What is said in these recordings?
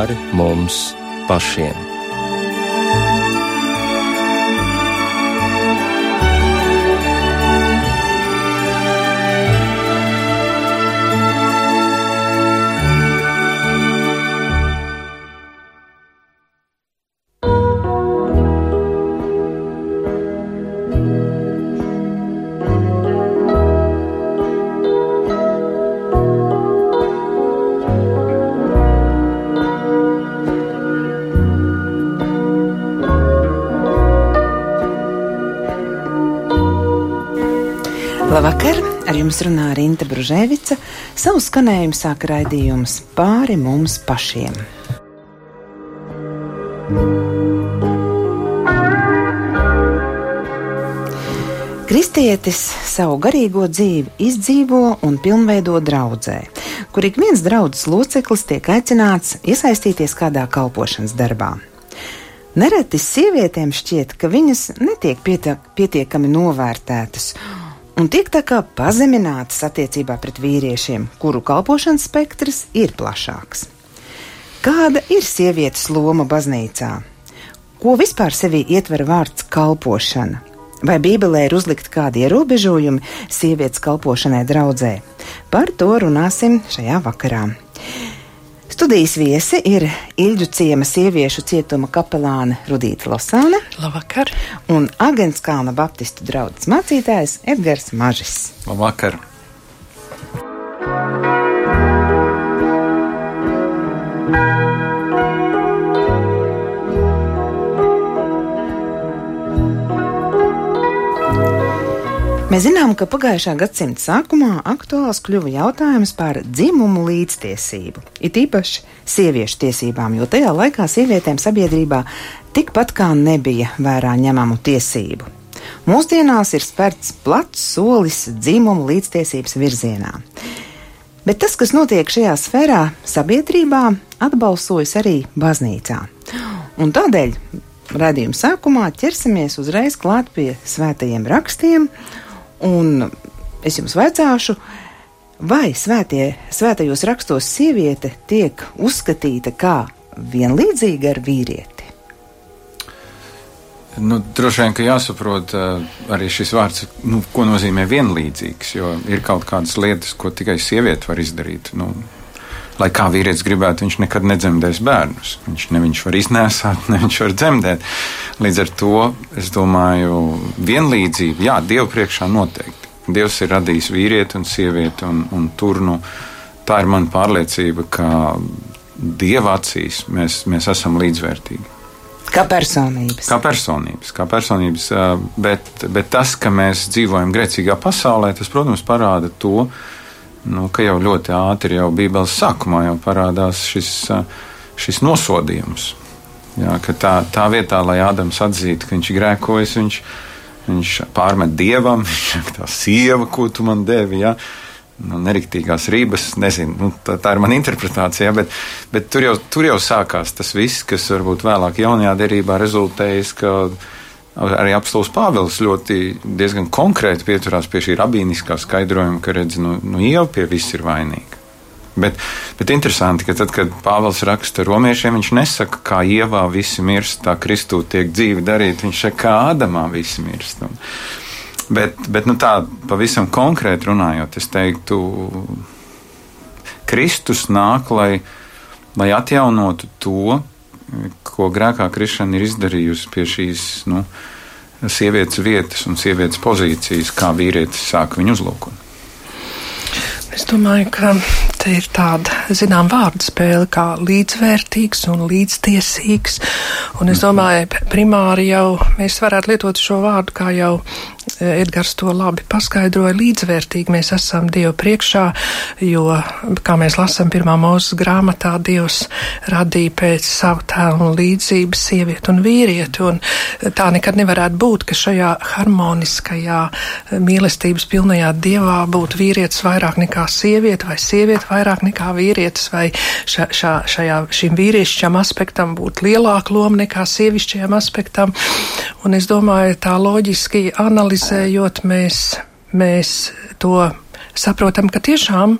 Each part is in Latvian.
pāri mums pašiem. Jums runā Rīta Brunēvica. Savu skanējumu sāk raidījums pāri mums pašiem. Kristietis savu garīgo dzīvi izdzīvo un pilnveido draudzē, kur ik viens draudzes loceklis tiek aicināts iesaistīties kādā kalpošanas darbā. Nereti sievietēm šķiet, ka viņas netiek pietiekami novērtētas un tiek tā kā pazeminātas attiecībā pret vīriešiem, kuru kalpošanas spektrs ir plašāks. Kāda ir sievietes loma baznīcā? Ko vispār sevī ietver vārds kalpošana? Vai Bībelē ir uzlikt kādi ierobežojumi sievietes kalpošanai draudzē? Par to runāsim šajā vakarā. Studijas viesi ir Ilģu ciema sieviešu cietuma kapelāne Rudīta Losāne. Labvakar! Un Agents Kalna Baptistu draugs mācītājs Edgars Mažis. Labvakar! Mēs zinām, ka pagājušā gadsimta sākumā aktuāls kļuva jautājums par dzimumu līdztiesību, it īpaši sieviešu tiesībām, jo tajā laikā sievietēm sabiedrībā tikpat kā nebija vērā ņemamu tiesību. Mūsdienās ir spērts plats solis dzimumu līdztiesības virzienā. Bet tas, kas notiek šajā sfērā, sabiedrībā, atbalsojas arī baznīcā. Un tādēļ raidījuma sākumā ķersimies uzreiz klāt pie svētajiem rakstiem Un es jums vaicāšu, vai svētie, svētajos rakstos sieviete tiek uzskatīta kā vienlīdzīga ar vīrieti? Nu, droši vien, ka jāsaprot uh, arī šis vārds, nu, ko nozīmē vienlīdzīgs, jo ir kaut kādas lietas, ko tikai sieviete var izdarīt. Nu, lai kā vīrietis gribētu, viņš nekad nedzemdēs bērnus. Viņš ne viņš var iznēsāt, ne viņš var dzemdēt. Līdz ar to es domāju, vienlīdzība, jā, Dievu priekšā noteikti. Dievs ir radījis vīrieti un sievieti, un, un tur nu, tā ir mana pārliecība, ka Dieva acīs mēs, mēs esam līdzvērtīgi. Kā personības. Kā personības, kā personības bet, bet tas, ka mēs dzīvojam grēcīgā pasaulē, tas, protams, parāda to, nu, ka jau ļoti ātri, jau Bībeles sākumā jau parādās šis, šis nosodījums. Jā, tā, tā vietā, lai Ādams atzītu, ka viņš ir grēkojis, viņš, viņš pārmet dievam, viņš tā sieva, ko tu man devi. Jā. Nu, neriktīgās rības, nezinu, nu, tā, tā ir mana interpretācija, bet, bet tur, jau, tur jau sākās tas viss, kas varbūt vēlāk jaunajā derībā rezultējas, ka arī apstults Pāvils ļoti diezgan konkrēti pieturās pie šī rabīniskā skaidrojuma, ka redz, nu, nu jau pie viss ir vainīga. Bet, bet interesanti, ka tad, kad Pāvils raksta romiešiem, viņš nesaka, kā ievā visi mirst, tā Kristū tiek dzīvi darīt, viņš saka, kā Ādamā visi mirst. Un, bet, bet nu, tā pavisam konkrēti runājot, es teiktu, Kristus nāk, lai, lai atjaunotu to, ko grēkā krišana ir izdarījusi pie šīs nu, sievietes vietas un sievietes pozīcijas, kā vīrietis sāk viņu uzlūkot. Es domāju, ka te ir tāda, zinām, vārdu spēle kā līdzvērtīgs un līdztiesīgs. Un es domāju, primāri jau mēs varētu lietot šo vārdu, kā jau Edgars to labi paskaidroja, līdzvērtīgi mēs esam Dievu priekšā, jo, kā mēs lasam pirmā mūzes grāmatā, Dievs radīja pēc savu tēlu un līdzības sievieti un vīrieti, un tā nekad nevarētu būt, ka šajā harmoniskajā mīlestības pilnajā Dievā būtu vīrietis vairāk nekā sieviete, vai sieviete vairāk nekā vīrietis, vai ša, ša, šajā, šim vīriešķam aspektam būtu lielāka loma nekā sievišķajam aspektam, un es domāju, tā loģiski analizēt analizējot, mēs, mēs to saprotam, ka tiešām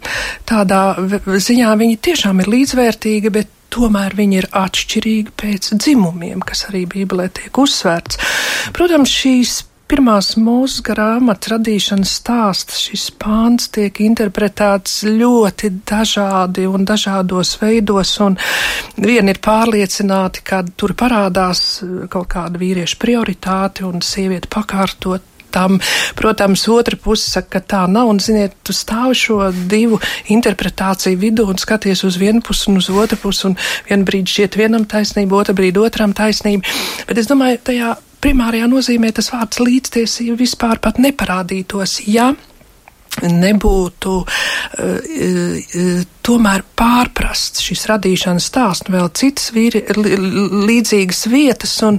tādā ziņā viņi tiešām ir līdzvērtīgi, bet tomēr viņi ir atšķirīgi pēc dzimumiem, kas arī Bībelē tiek uzsvērts. Protams, šīs pirmās mūsu grāmatas radīšanas stāsts, šis pāns tiek interpretēts ļoti dažādi un dažādos veidos, un vieni ir pārliecināti, ka tur parādās kaut kāda vīrieša prioritāte un sieviete pakārtot tam. Protams, otra puse saka, ka tā nav, un, ziniet, tu stāvi šo divu interpretāciju vidū un skaties uz vienu pusi un uz otru pusi, un vienu brīdi šķiet vienam taisnība, otru brīdi otram taisnība. Bet es domāju, tajā primārajā nozīmē tas vārds līdztiesība vispār pat neparādītos, ja nebūtu uh, tomēr pārprasts šis radīšanas stāsts, vēl citas vīri, līdzīgas vietas, un,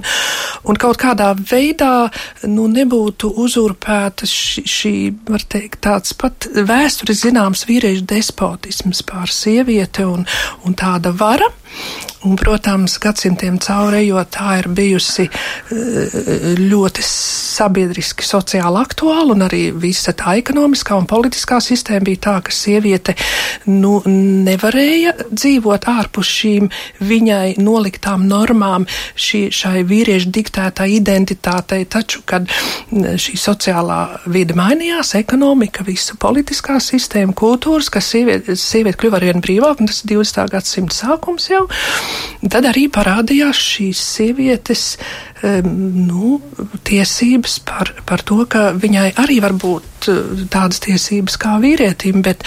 un kaut kādā veidā nu, nebūtu uzurpēta šī, šī, var teikt, tāds pat vēstures zināms vīriešu despotisms pār sievieti un, un tāda vara. Un, protams, gadsimtiem caurējot, tā ir bijusi eh, ļoti sabiedriski, sociāli aktuāla, un arī visa tā ekonomiskā un politiskā sistēma bija tā, ka sieviete nu, nevarēja dzīvot ārpus šīm viņai noliktām normām, šī, šai vīriešu diktētā identitātei. Taču, kad šī sociālā vide mainījās, ekonomika, visa politiskā sistēma, kultūras, ka sieviete, sieviete kļuva arvien brīvāk, un tas ir 20. gadsimta sākums jau, tad arī parādījās šīs sievietes nu, tiesības par, par to, ka viņai arī var būt eh, tādas tiesības kā vīrietim, bet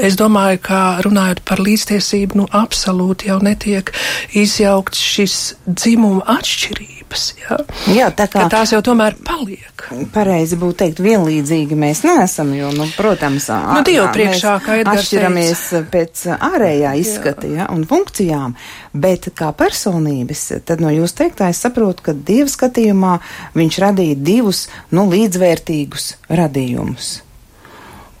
es domāju, ka runājot par līdztiesību, nu, absolūti jau netiek izjaukts šis dzimuma atšķirība grupas. Jā, jā tā kā ka tās jau tomēr paliek. Pareizi būtu teikt, vienlīdzīgi mēs neesam, jo, nu, protams, nu, Dievu priekšā, kā atšķiramies teica. pēc ārējā izskata jā. Ja, un funkcijām, bet kā personības, tad no jūs teiktā es saprotu, ka Dieva skatījumā viņš radīja divus, nu, līdzvērtīgus radījumus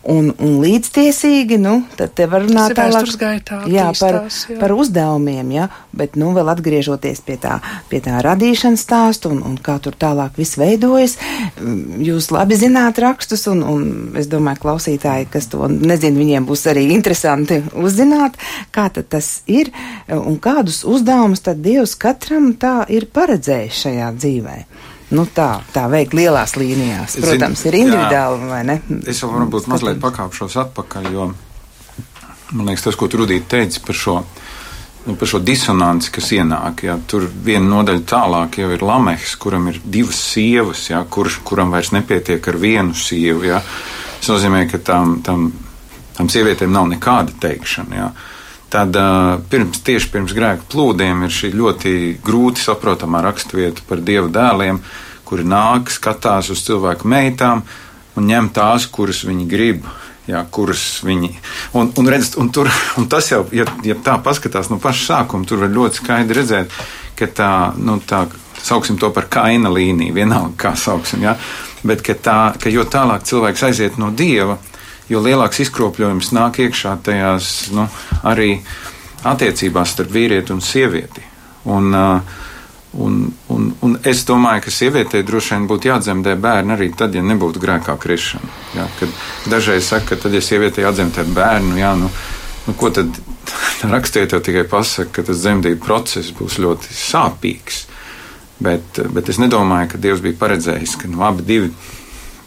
un, un līdztiesīgi, nu, tad te var runāt tālāk. gaitā, jā, par, jā. par uzdevumiem, jā, bet, nu, vēl atgriežoties pie tā, pie tā radīšanas stāstu un, un kā tur tālāk viss veidojas, jūs labi zināt rakstus, un, un es domāju, klausītāji, kas to nezin, viņiem būs arī interesanti uzzināt, kā tad tas ir un kādus uzdevumus tad Dievs katram tā ir paredzējis šajā dzīvē nu, tā, tā veikt lielās līnijās. Protams, Zin, ir individuāli, jā, vai ne? Es jau varbūt mazliet pakāpšos atpakaļ, jo man liekas, tas, ko Trudīt teica par šo. Nu, par šo disonanci, kas ienāk, ja tur viena nodaļa tālāk jau ir Lamehs, kuram ir divas sievas, ja, kur, kuram vairs nepietiek ar vienu sievu. Ja. Tas nozīmē, ka tam, tam, tam sievietēm nav nekāda teikšana. Ja. Tad pirms, tieši pirms grēka plūdiem ir šī ļoti grūti saprotamā raksturvieta par dievu dēliem, kuri nāk, skatās uz cilvēku meitām un ņem tās, kuras viņi grib. Jā, kuras viņi. Un, un, redz, un, tur, un tas jau, ja, ja tā paskatās no paša sākuma, tur var ļoti skaidri redzēt, ka tā, nu, tā sauksim to par kaina līniju, vienalga kā sauksim, jā, bet ka, tā, ka jo tālāk cilvēks aiziet no dieva, jo lielāks izkropļojums nāk iekšā tajās nu, arī attiecībās starp vīrieti un sievieti. Un, Un, un, un es domāju, ka sievietei droši vien būtu jādzemdē bērni arī tad, ja nebūtu grēkā krišana. Jā, kad dažreiz saka, ka tad, ja sievietei jādzemdē bērnu, jā, nu, nu, ko tad rakstiet jau tikai pasaka, ka tas dzemdību process būs ļoti sāpīgs. Bet, bet es nedomāju, ka Dievs bija paredzējis, ka nu, abi divi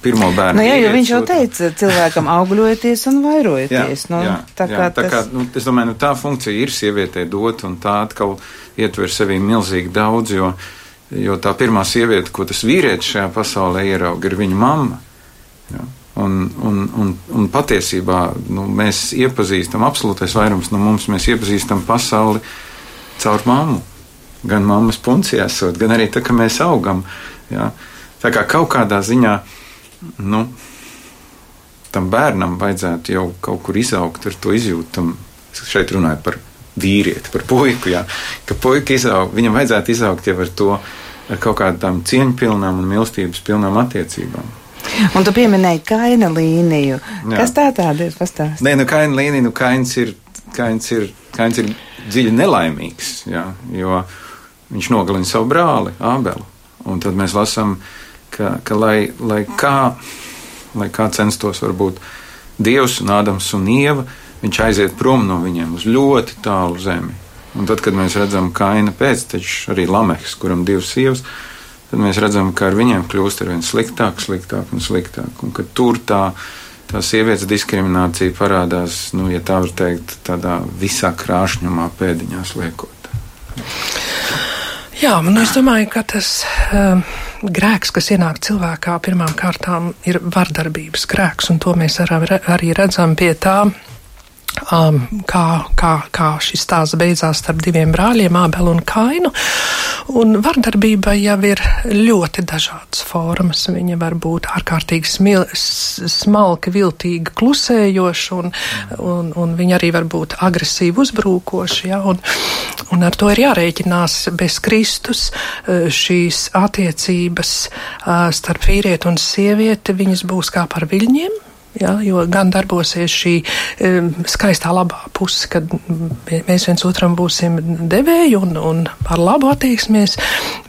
pirmo bērnu. Nu, jā, jo viņš jau teica, cilvēkam augļoties un vairojieties. Jā, nu, jā, tā kā, jā, tā kā tas... nu, es domāju, nu, tā funkcija ir sievietei dot, un tā atkal ietver sevī milzīgi daudz, jo, jo tā pirmā sieviete, ko tas vīrietis šajā pasaulē ierauga, ir viņa mamma. Jā. Un, un, un, un patiesībā nu, mēs iepazīstam, absolūtais vairums no mums, mēs iepazīstam pasauli caur mammu. Gan mammas puncijā esot, gan arī tā, ka mēs augam. Jā. Tā kā kaut kādā ziņā uh, nu, tam bērnam vajadzētu jau kaut kur izaugt ar to izjūtu. Šeit runāju par vīrieti, par puiku. Jā, ka puika izaug, viņam vajadzētu izaugt jau ar to, ar kaut kādām cieņpilnām un mīlestības pilnām attiecībām. Un tu pieminēji kaina līniju. Jā. Kas tā tāda ir? Pastāst. Nē, nu kaina līnija, nu kains ir, kains ir, kains ir dziļi nelaimīgs, jā, jo viņš nogalina savu brāli, Ābelu. Un tad mēs lasām, uh, ka, ka lai, lai, kā, lai kā censtos varbūt Dievs un Ādams un Ieva, viņš aiziet prom no viņiem uz ļoti tālu zemi. Un tad, kad mēs redzam kaina pēctečus, arī Lamehs, kuram divas sievas, tad mēs redzam, ka ar viņiem kļūst ar vien sliktāk, sliktāk un sliktāk. Un ka tur tā, tā sievietes diskriminācija parādās, nu, ja tā var teikt, tādā visā krāšņumā pēdiņās liekot. Jā, man es domāju, ka tas. Uh, grēks, kas ienāk cilvēkā, pirmām kārtām ir vardarbības grēks, un to mēs arī redzam pie tā, um, kā, kā, kā šis stāsts beidzās starp diviem brāļiem, Ābelu un Kainu. Un vardarbība jau ir ļoti dažādas formas. Viņa var būt ārkārtīgi smil, smalka, viltīga, klusējoša, un, un, un viņa arī var būt agresīva, uzbrukoša. Ja? Un, un ar to ir jārēķinās bez Kristus uh, šīs attiecības uh, starp vīrieti un sievieti. Viņas būs kā par viļņiem Ja, jo gan darbosies šī um, skaistā labā puse, kad mēs viens otram būsim devēji un, un ar labu attieksmies,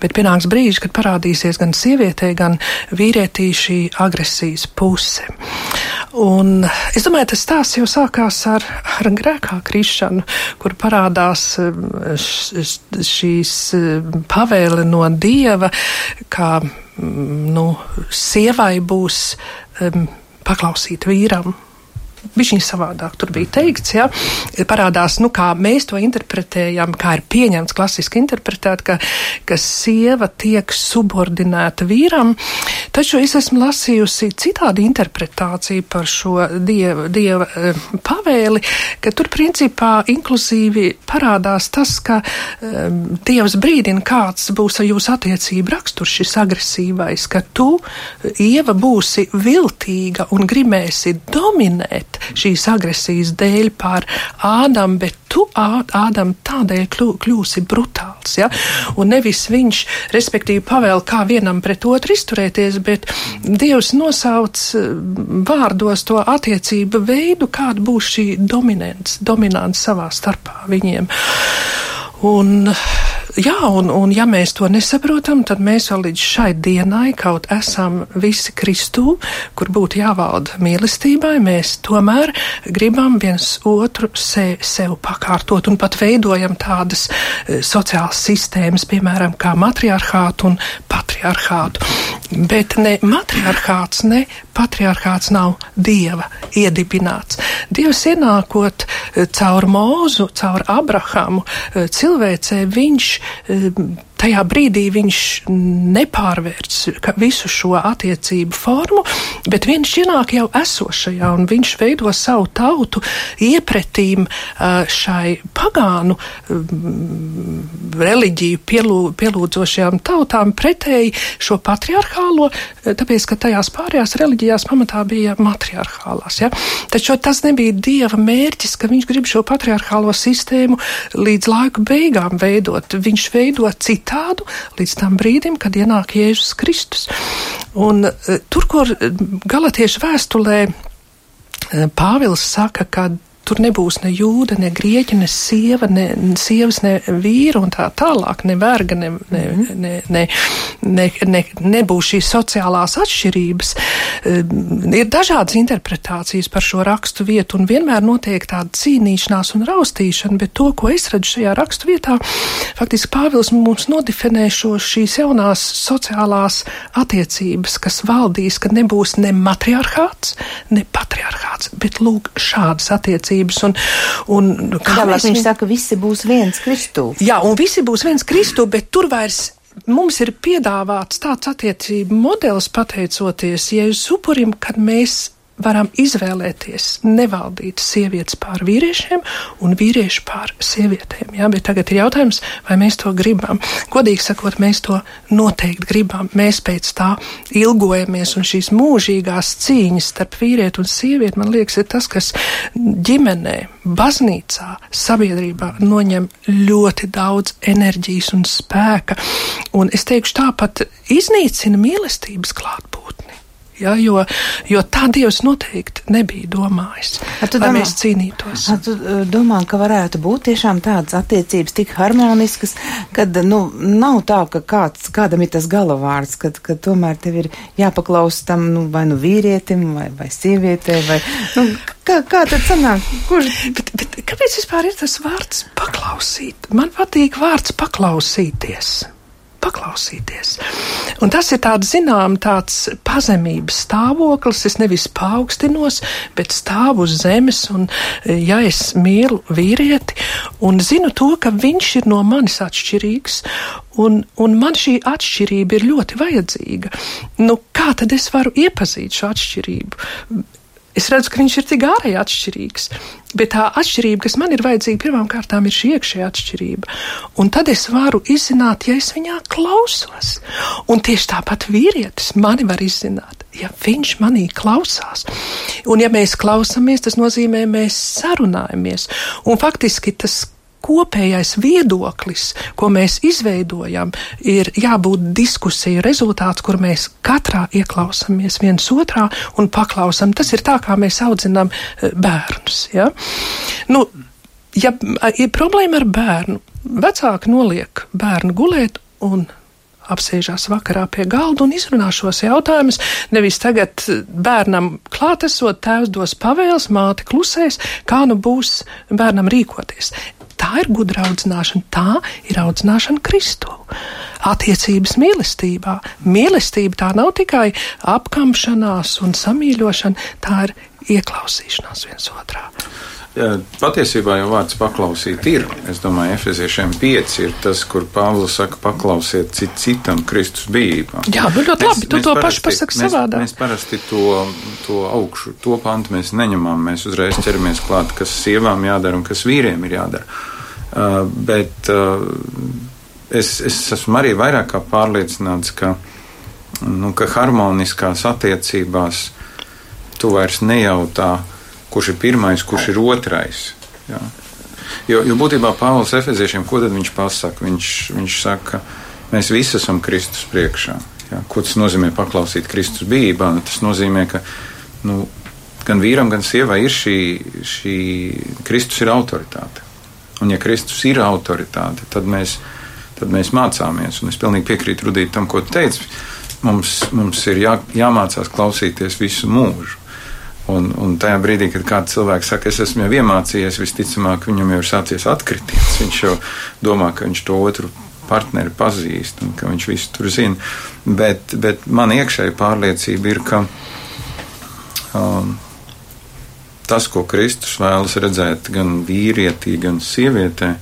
bet pienāks brīdis, kad parādīsies gan sievietē, gan vīrietī šī agresijas puse. Un es domāju, tas stāsts jau sākās ar, ar grēkā krišanu, kur parādās šīs pavēle no dieva, ka nu, sievai būs um, paklausīt vīram. Ir savādāk. Tur bija teikts, ja, parādās, nu, kā mēs to interpretējam, kā ir pieņemts klasiski interpretēt, ka, ka sieva tiek subordinēta vīram. Taču es esmu lasījusi citādi interpretāciju par šo dieva, dieva eh, pavēli, ka tur principā inkluzīvi parādās tas, ka um, dievs brīdina, kāds būs jūsu attiecību raksturs, šis agresīvais, ka tu, Ieva, būsi viltīga un gribēsi dominēt šīs agresijas dēļ pār Ādamu, bet tu, Ādam, tādēļ kļū, kļūsi brutāls. Ja? Un nevis viņš, respektīvi, pavēl kā vienam pret otru izturēties, bet Dievs nosauc vārdos to attiecību veidu, kāda būs šī dominants, dominants savā starpā viņiem. Un Jā, un, un ja mēs to nesaprotam, tad mēs vēl līdz šai dienai kaut esam visi Kristū, kur būtu jāvalda mīlestībai, mēs tomēr gribam viens otru se, sev pakārtot un pat veidojam tādas e, sociālas sistēmas, piemēram, kā matriarchātu un patriarchātu. Bet ne matriarchāts, ne patriarchāts nav dieva iedibināts. Dievs ienākot e, caur mūzu, caur Abrahamu e, cilvēcē, viņš Ehm, tajā brīdī viņš nepārvērts visu šo attiecību formu, bet viņš ienāk jau esošajā un viņš veido savu tautu iepretīm šai pagānu reliģiju pielū, pielūdzošajām tautām pretēji šo patriarchālo, tāpēc, ka tajās pārējās reliģijās pamatā bija matriarchālās. Ja? Taču tas nebija dieva mērķis, ka viņš grib šo patriarchālo sistēmu līdz laika beigām veidot. Viņš veido citādi citādu līdz tam brīdim, kad ienāk Jēzus Kristus. Un eh, tur, kur eh, galatiešu vēstulē eh, Pāvils saka, ka Tur nebūs ne jūda, ne grieķa, ne sieva, ne sievas, ne vīra un tā tālāk, ne verga, ne, ne, mhm. ne, ne, ne, ne, nebūs šīs sociālās atšķirības. Ir dažādas interpretācijas par šo rakstu vietu un vienmēr notiek tāda cīnīšanās un raustīšana, bet to, ko es redzu šajā rakstu vietā, faktiski Pāvils mums nodefinē šo šīs jaunās sociālās attiecības, kas valdīs, ka nebūs ne matriarchāts, ne patriarchāts, bet lūk šādas attiecības attiecības. Un, un, Tālāk viņš saka, ka visi būs viens Kristū. Jā, un visi būs viens Kristū, bet tur vairs mums ir piedāvāts tāds attiecību modelis pateicoties Jēzus upurim, kad mēs varam izvēlēties nevaldīt sievietes pār vīriešiem un vīriešu pār sievietēm. Jā, bet tagad ir jautājums, vai mēs to gribam. Godīgi sakot, mēs to noteikti gribam. Mēs pēc tā ilgojamies, un šīs mūžīgās cīņas starp vīrieti un sievieti, man liekas, ir tas, kas ģimenē, baznīcā, sabiedrībā noņem ļoti daudz enerģijas un spēka, un es teikšu tāpat iznīcina mīlestības klātbūtni. Ja, jo, jo tā Dievs noteikti nebija domājis, lai domā, mēs cīnītos. Tu uh, domā, ka varētu būt tiešām tādas attiecības tik harmoniskas, kad nu, nav tā, ka kāds, kādam ir tas galavārds, kad, kad tomēr tev ir jāpaklaus tam nu, vai nu vīrietim vai, vai sievietē, vai nu, kā, kā tad sanāk? Kurš? Bet, bet kāpēc vispār ir tas vārds paklausīt? Man patīk vārds paklausīties paklausīties. Un tas ir tāds, zinām, tāds pazemības stāvoklis. Es nevis paukstinos, bet stāvu uz zemes, un ja es mīlu vīrieti un zinu to, ka viņš ir no manis atšķirīgs, un, un man šī atšķirība ir ļoti vajadzīga, nu kā tad es varu iepazīt šo atšķirību? Es redzu, ka viņš ir tik ārēji atšķirīgs, bet tā atšķirība, kas man ir vajadzīga, pirmām kārtām ir šī iekšējā atšķirība. Un tad es varu izzināt, ja es viņā klausos. Un tieši tāpat vīrietis mani var izzināt, ja viņš manī klausās. Un ja mēs klausāmies, tas nozīmē, mēs sarunājamies. Un faktiski tas kopējais viedoklis, ko mēs izveidojam, ir jābūt diskusiju rezultāts, kur mēs katrā ieklausāmies viens otrā un paklausam. Tas ir tā, kā mēs audzinām eh, bērnus. Ja? Nu, ja ir problēma ar bērnu, vecāki noliek bērnu gulēt un apsēžās vakarā pie galda un izrunā šos jautājumus. Nevis tagad bērnam klātesot, tēvs dos pavēles, māte klusēs, kā nu būs bērnam rīkoties. Tā ir gudra audzināšana, tā ir audzināšana Kristu. Attiecības mīlestībā. Mīlestība tā nav tikai apkamšanās un samīļošana, tā ir ieklausīšanās viens otrā. Patiesībā jau vārds paklausīt ir. Es domāju, Efeziešiem 5 ir tas, kur Pāvils saka, paklausiet cit citam Kristus bijībā. Jā, nu ļoti labi, tu to pašu pasaki savādā. Mēs parasti to, to augšu, to pantu mēs neņemam, mēs uzreiz ķeramies klāt, kas sievām jādara un kas vīriem ir jādara. Uh, bet uh, es, es esmu arī vairāk kā pārliecināts, ka, nu, ka harmoniskās attiecībās tu vairs nejautā, kurš ir pirmais, kurš ir otrais. Jā. Jo, jo būtībā Pāvils Efeziešiem, ko viņš pasaka? Viņš, viņš saka, ka mēs visi esam Kristus priekšā. Jā. Ko tas nozīmē paklausīt Kristus bijībā? Nu, tas nozīmē, ka nu, gan vīram, gan sievai ir šī, šī Kristus ir autoritāte. Un ja Kristus ir autoritāte, tad mēs, tad mēs mācāmies. Un es pilnīgi piekrītu Rudīt tam, ko teici. Mums, mums ir jā, jāmācās klausīties visu mūžu. Un, un tajā brīdī, kad kāds cilvēks saka, es esmu jau iemācījies, visticamāk, viņam jau ir sācies atkritiens. Viņš jau domā, ka viņš to otru partneri pazīst un ka viņš visu tur zina. Bet, bet man iekšēji pārliecība ir, ka um, tas, ko Kristus vēlas redzēt gan vīrietī, gan sievietē,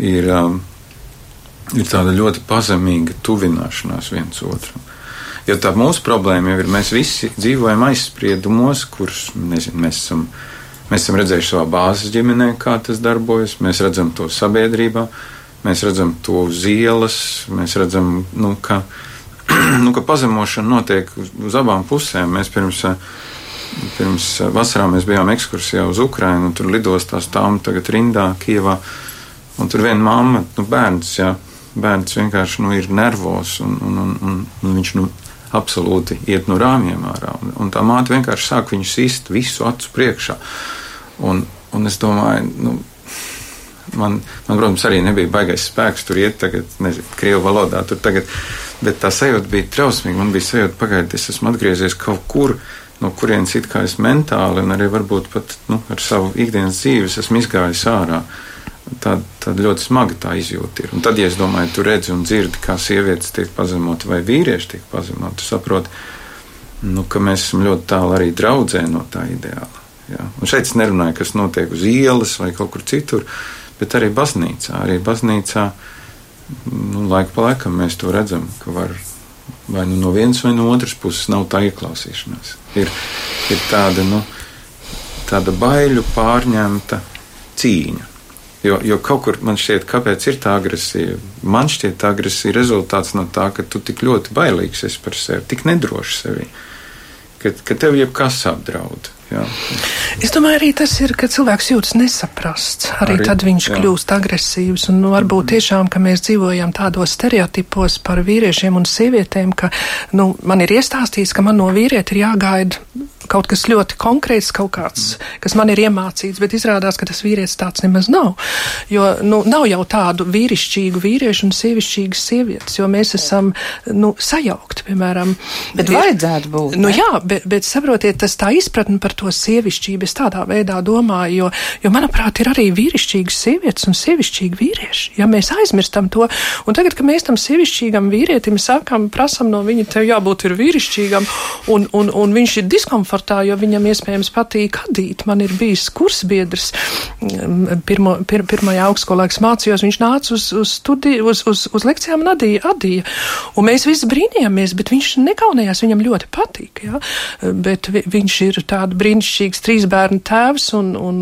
ir, um, ir tāda ļoti pazemīga tuvināšanās viens otram. Jo tā mūsu problēma jau ir, mēs visi dzīvojam aizspriedumos, kurus nezinu, mēs esam. Mēs esam redzējuši savā bāzes ģimenē, kā tas darbojas. Mēs redzam to sabiedrībā, mēs redzam to uz ielas, mēs redzam, nu, ka, nu, ka pazemošana notiek uz, uz abām pusēm. Mēs pirms, pirms vasarā mēs bijām ekskursijā uz Ukrajinu, un tur lidostā stāvam tagad rindā Kievā, un tur viena mamma, nu, bērns, jā, bērns vienkārši nu, ir nervos, un, un, un, un, un viņš nu, absolūti iet no rāmjiem ārā. Un, un tā māte vienkārši sāk viņu sist visu acu priekšā. Un, un es domāju, nu, man, man, protams, arī nebija baigais spēks tur iet, tagad, nezinu, krievu valodā tur tagad, bet tā sajūta bija trausmīga. Man bija sajūta, pagaidiet, es esmu atgriezies kaut kur. No kurienes it kā es mentāli un arī varbūt pat nu, ar savu ikdienas dzīvi esmu izgājis ārā. Tad, tad ļoti smaga tā izjūta ir. Un tad, ja es domāju, tu redzi un dzirdi, kā sievietes tiek pazemotas vai vīrieši tiek pazemotas, tu saproti, nu, ka mēs esam ļoti tālu arī draudzē no tā ideāla. Jā. Un šeit es nerunāju, kas notiek uz ielas vai kaut kur citur, bet arī baznīcā. Arī baznīcā nu, laika pa laikam mēs to redzam, ka var vai nu no vienas vai no otras puses nav tā ieklausīšanās. Ir, ir tāda, nu, tāda baiļu pārņemta cīņa. Jo, jo kaut kur man šķiet, kāpēc ir tā agresija. Man šķiet, tā agresija ir rezultāts no tā, ka tu tik ļoti bailīgs esi par sevi, tik nedrošs sevi, ka, ka tev jebkas apdraud. Jā. Es domāju, arī tas ir, ka cilvēks jūtas nesaprasts. Arī, arī tad viņš jā. kļūst agresīvs. Un nu, varbūt tiešām, ka mēs dzīvojam tādos stereotipos par vīriešiem un sievietēm, ka nu, man ir iestāstīts, ka man no vīrieta ir jāgaida kaut kas ļoti konkrēts, kaut kāds, kas man ir iemācīts, bet izrādās, ka tas vīrietis tāds nemaz nav. Jo nu, nav jau tādu vīrišķīgu vīriešu un sievišķīgas sievietes, jo mēs esam nu, sajaukti, piemēram. Bet ir, vajadzētu būt. Nu, ne? jā, bet, bet saprotiet, tas tā izpratne par to sievišķību, es tādā veidā domāju, jo, jo manuprāt, ir arī vīrišķīgas sievietes un sievišķīgi vīrieši. Ja mēs aizmirstam to, un tagad, kad mēs tam sievišķīgam vīrietim sakam, prasam no viņa, tev jābūt ir vīrišķīgam, un, un, un viņš ir diskomfortabls, komfortā, jo viņam iespējams patīk adīt. Man ir bijis kursbiedrs mm, pirmo, pir, pirmajā augstskolā, kas mācījos, viņš nāca uz, uz, studi, uz, uz, uz lekcijām un adīja, adīja. Un mēs visi brīnījāmies, bet viņš nekaunējās, viņam ļoti patīk. Ja? Bet vi, viņš ir tāds brīnišķīgs trīs bērnu tēvs un, un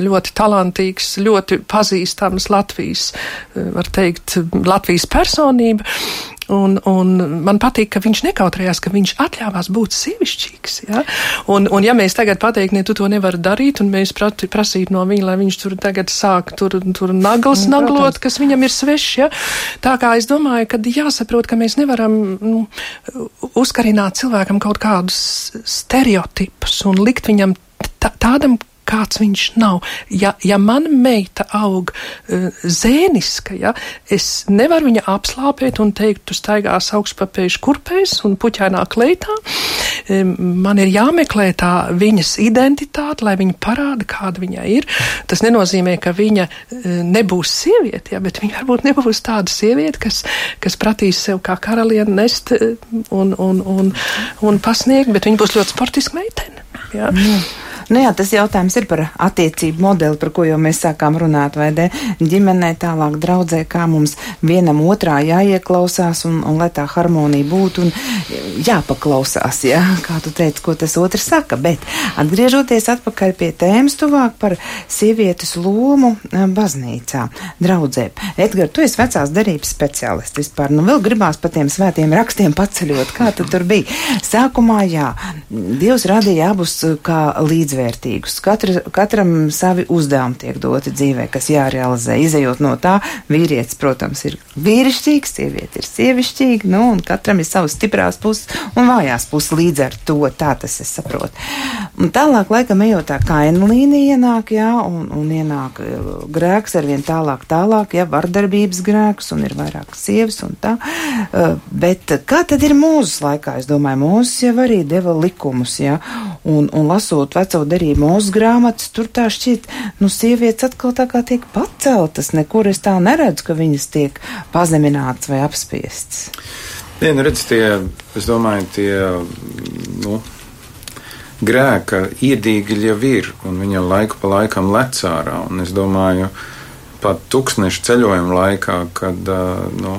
ļoti talantīgs, ļoti pazīstams Latvijas, var teikt, Latvijas personība. Un, un man patīk, ka viņš nekautrējās, ka viņš atļāvās būt sievišķīgs. Ja? Un, un ja mēs tagad pateiktu, ne, tu to nevari darīt, un mēs prati, prasītu no viņa, lai viņš tur tagad sāk tur, tur naglas mm, naglot, kas viņam ir svešs, ja? tā kā es domāju, ka jāsaprot, ka mēs nevaram nu, uzkarināt cilvēkam kaut kādus stereotipus un likt viņam tādam, kāds viņš nav. Ja, ja mana meita aug uh, zēniska, ja, es nevaru viņa apslāpēt un teikt, tu staigās augstpapējuši kurpēs un puķēnā kleitā. Um, man ir jāmeklē tā viņas identitāte, lai viņa parāda, kāda viņa ir. Tas nenozīmē, ka viņa uh, nebūs sieviete, ja, bet viņa varbūt nebūs tāda sieviete, kas, kas pratīs sev kā karaliene nest uh, un, un, un, un pasniegt, bet viņa būs ļoti sportiska meitene. Ja. Mm. Nu jā, tas jautājums ir par attiecību modeli, par ko jau mēs sākām runāt, vai ne? Ģimenē tālāk draudzē, kā mums vienam otrā jāieklausās un, un lai tā harmonija būtu un jāpaklausās, jā, kā tu teici, ko tas otrs saka. Bet atgriežoties atpakaļ pie tēmas tuvāk par sievietes lomu eh, baznīcā, draudzē. Edgar, tu esi vecās derības speciālists vispār. Nu vēl gribās pa tiem svētiem rakstiem paceļot, kā tu tur bija. Sākumā, jā, Dievs radīja abus kā līdz līdzvērtīgus. Katra, katram savi uzdevumi tiek doti dzīvē, kas jārealizē. Izejot no tā, vīrietis, protams, ir vīrišķīgs, sieviete ir sievišķīga, nu, un katram ir savas stiprās puses un vājās puses līdz ar to. Tā tas es saprotu. Un tālāk, laikam, ejot tā kaina līnija ienāk, jā, un, un ienāk e, grēks ar vien tālāk, tālāk, jā, vardarbības grēks, un ir vairāk sievas un tā. E, bet kā tad ir mūzes laikā? Es domāju, mūzes jau arī deva likumus, jā, un, un lasot veco derību mūsu grāmatas, tur tā šķiet, nu, sievietes atkal tā kā tiek paceltas, nekur es tā neredzu, ka viņas tiek pazeminātas vai apspiestas. Nē, nu, redz, tie, es domāju, tie, nu, grēka iedīgļi jau ir, un viņa laiku pa laikam lec ārā, un es domāju, pat tūkstnešu ceļojuma laikā, kad, nu,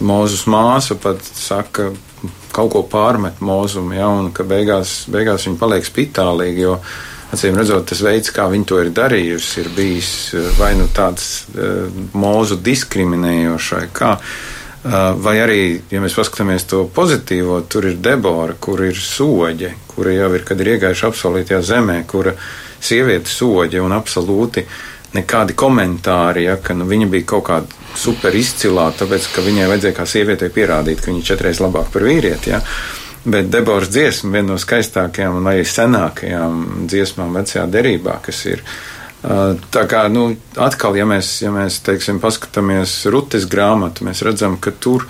Mūzus māsa pat saka, kaut ko pārmet mūzumu, ja, un ka beigās, beigās viņi paliek spitālīgi, jo acīm redzot, tas veids, kā viņi to ir darījusi, ir bijis eh, vai nu tāds uh, mūzu diskriminējošai, kā, uh, vai arī, ja mēs paskatāmies to pozitīvo, tur ir Debora, kur ir soģe, kura jau ir, kad ir iegājuši apsolītajā zemē, kura sieviete soģe un absolūti nekādi komentāri, ja, ka nu, viņa bija kaut kāda super izcilā, tāpēc, ka viņai vajadzēja kā sievietei pierādīt, ka viņa ir četreiz labāk par vīrieti. Ja? Bet Deboras dziesma viena no skaistākajām un arī senākajām dziesmām vecajā derībā, kas ir. Tā kā, nu, atkal, ja mēs, ja mēs, teiksim, paskatāmies Rutes grāmatu, mēs redzam, ka tur,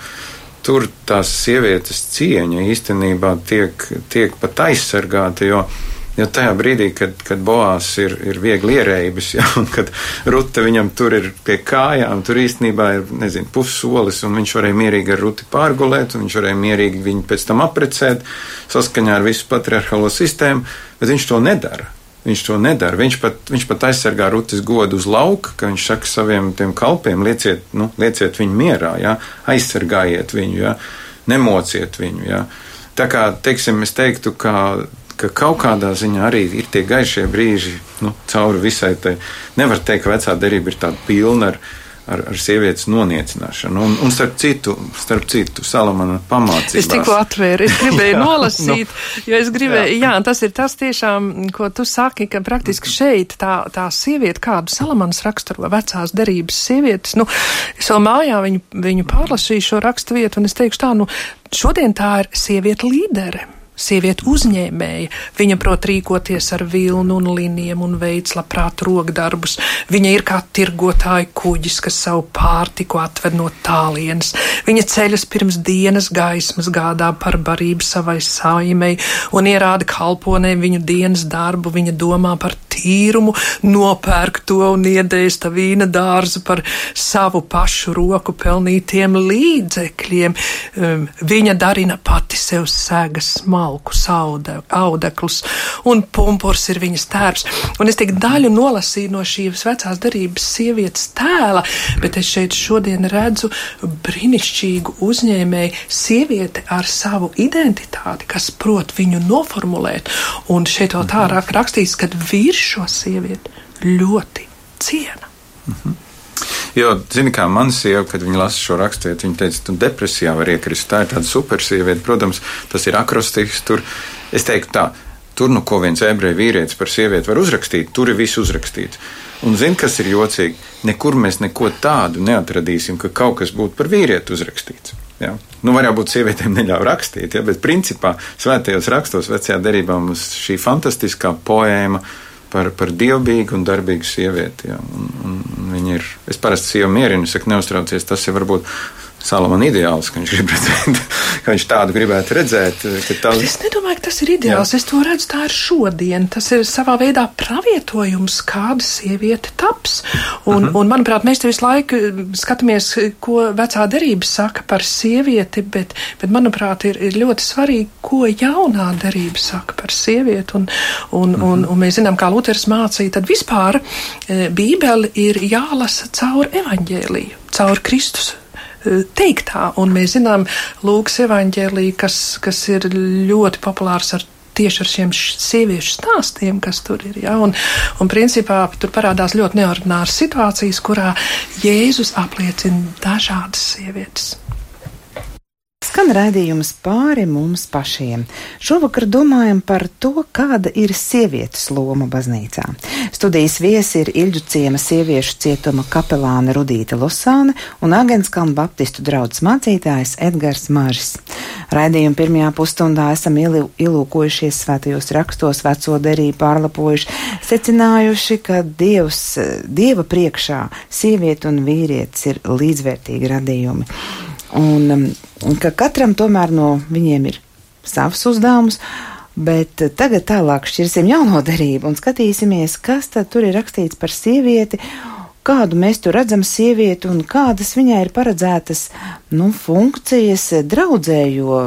tur tās sievietes cieņa īstenībā tiek, tiek pat aizsargāta, jo, uh, Jo tajā brīdī, kad, kad Boās ir, ir viegli ierēbis, ja, un kad Rute viņam tur ir pie kājām, tur īstenībā ir, nezinu, pussolis, un viņš varēja mierīgi ar Ruti pārgulēt, un viņš varēja mierīgi viņu pēc tam aprecēt, saskaņā ar visu patriarchālo sistēmu, bet viņš to nedara. Viņš to nedara. Viņš pat, viņš pat aizsargā Rutis godu uz lauka, ka viņš saka saviem tiem kalpiem, lieciet, nu, lieciet viņu mierā, ja, aizsargājiet viņu, ja, nemociet viņu. Ja. Tā kā, teiksim, es teiktu, ka ka kaut kādā ziņā arī ir tie gaišie brīži nu, cauri visai tai. Nevar teikt, ka vecā derība ir tāda pilna ar, ar, ar sievietes noniecināšanu. Un, un starp citu, starp citu Salamana pamācībās. Es tikko atvēru, es gribēju nolasīt, nu, jo es gribēju, jā. jā, tas ir tas tiešām, ko tu saki, ka praktiski šeit tā, tā sieviete, kādu Salamans raksturo vecās derības sievietes, nu, es vēl mājā viņu, viņu pārlasīju šo rakstu vietu, un es teikšu tā, nu, šodien tā ir sieviete līdere sieviete uzņēmēja. Viņa prot rīkoties ar vilnu un liniem un veids labprāt rokdarbus. Viņa ir kā tirgotāja kuģis, kas savu pārtiku atved no tālienes. Viņa ceļas pirms dienas gaismas, gādā par barību savai saimei un ierāda kalponē viņu dienas darbu. Viņa domā par tīrumu, nopērk to un iedēsta vīna dārzu par savu pašu roku pelnītiem līdzekļiem. Um, viņa darina pati sev sēgas smalku malkus, aude, audeklus, un pumpurs ir viņas tēvs. Un es tik daļu nolasīju no šīs vecās darības sievietes tēla, bet es šeit šodien redzu brīnišķīgu uzņēmēju sievieti ar savu identitāti, kas prot viņu noformulēt. Un šeit vēl tā mhm. rakstīts, ka vīrs šo sievieti ļoti ciena. Mhm. Jo, zini, kā mana sieva, kad viņa lasa šo raksturu, viņa teica, tu depresijā var iekrist. Tā ir tāda supersieviete, protams, tas ir akrostiks. Tur, es teiktu tā, tur nu ko viens ebreju vīrietis par sievieti var uzrakstīt, tur ir viss uzrakstīts. Un zini, kas ir jocīgi? Nekur mēs neko tādu neatradīsim, ka kaut kas būtu par vīrieti uzrakstīts. Ja? Nu, varētu būt sievietēm neļauj rakstīt, ja? bet principā svētajos rakstos vecajā derībā mums šī fantastiskā poēma par, par dievbijīgu un darbīgu sievieti. Ja? Un, un, viņa ir, es parasti sievu mierinu, saku, neuztraucies, tas jau varbūt Salamana ideāls, ka viņš redzēt, ka viņš tādu gribētu redzēt. Tā... Es nedomāju, ka tas ir ideāls. Jā. Es to redzu tā ir šodien. Tas ir savā veidā pravietojums, kāda sieviete taps. Un, uh mhm. -huh. un manuprāt, mēs te visu laiku skatāmies, ko vecā derība saka par sievieti, bet, bet manuprāt, ir, ir ļoti svarīgi, ko jaunā derība saka par sievieti. Un, un, uh -huh. un, un mēs zinām, kā Luters mācīja, tad vispār e, Bībeli ir jālasa caur evaņģēliju, caur Kristus teiktā. Un mēs zinām Lūkas evaņģēlī, kas, kas ir ļoti populārs ar tieši ar šiem sieviešu stāstiem, kas tur ir. Ja? Un, un principā tur parādās ļoti neordināras situācijas, kurā Jēzus apliecina dažādas sievietes. Skan raidījums pāri mums pašiem. Šovakar domājam par to, kāda ir sievietes loma baznīcā. Studijas viesi ir Ilģu ciema sieviešu cietuma kapelāne Rudīta Losāne un Agenskalna baptistu draudzes mācītājs Edgars Mažis. Raidījuma pirmajā pusstundā esam ilūkojušies svētajos rakstos, veco derību pārlapojuši, secinājuši, ka Dievs, Dieva priekšā sieviete un vīrietis ir līdzvērtīgi radījumi. Un, um, un ka katram tomēr no viņiem ir savs uzdevums. Bet tagad tālāk šķirsim jauno derību un skatīsimies, kas tad tur ir rakstīts par sievieti, kādu mēs tur redzam sievieti un kādas viņai ir paredzētas, nu, funkcijas draudzē, jo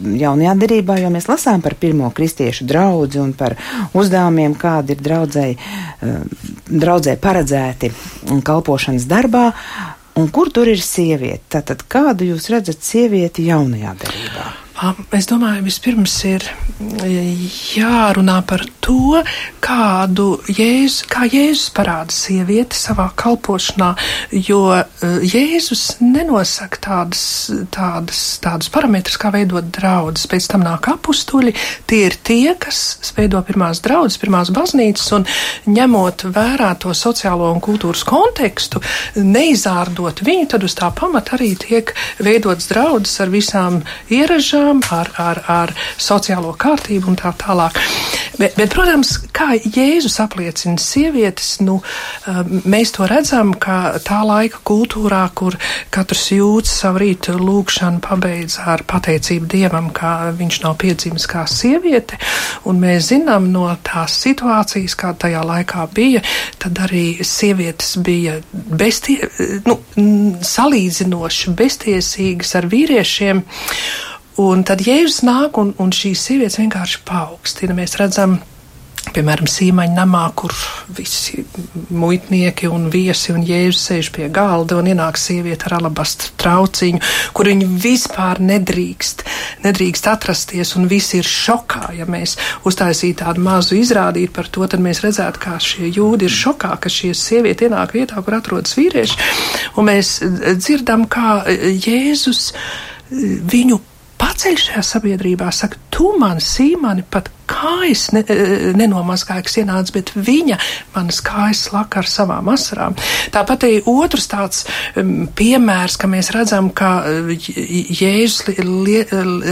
jaunajā derībā, jo mēs lasām par pirmo kristiešu draudzi un par uzdevumiem, kādi ir draudzē, eh, draudzē paredzēti kalpošanas darbā, Un kur tur ir sieviete? Tātad kādu jūs redzat sievieti jaunajā darbā? Es domāju, vispirms ir jārunā par to, kādu Jēzus, kā Jēzus parāda sievieti savā kalpošanā, jo e, Jēzus nenosaka tādas, tādas, tādus parametrus, kā veidot draudzes. Pēc tam nāk apustuļi, tie ir tie, kas veido pirmās draudzes, pirmās baznīcas, un ņemot vērā to sociālo un kultūras kontekstu, neizārdot viņu, tad uz tā pamata arī tiek veidots draudzes ar visām ieražām, normām, ar, ar, ar sociālo kārtību un tā tālāk. Bet, bet, protams, kā Jēzus apliecina sievietes, nu, um, mēs to redzam, ka tā laika kultūrā, kur katrs jūt savu rītu lūgšanu, pabeidz ar pateicību Dievam, ka viņš nav piedzimis kā sieviete, un mēs zinām no tās situācijas, kā tajā laikā bija, tad arī sievietes bija bestie, nu, salīdzinoši beztiesīgas ar vīriešiem. Un tad Jēzus nāk un, un šīs sievietes vienkārši paaugstina. Mēs redzam piemēram, Sīmaņa namā, kur visi muitnieki un viesi un jēzus sēž pie galda un ienāk sieviete ar alabastru trauciņu, kur viņi vispār nedrīkst, nedrīkst atrasties un visi ir šokā. Ja mēs uztaisītu tādu mazu izrādītu par to, tad mēs redzētu, kā šie jūdi ir šokā, ka šie sievieti ienāk vietā, kur atrodas vīrieši. Un mēs dzirdam, kā Jēzus viņu paceļ šajā sabiedrībā, saka, tu man, sīmani, pat kājas ne, e, nenomazgāja, kas ienāca, bet viņa manas kājas laka ar savām asarām. Tāpat arī otrs tāds piemērs, ka mēs redzam, ka e, Jēzus li, li,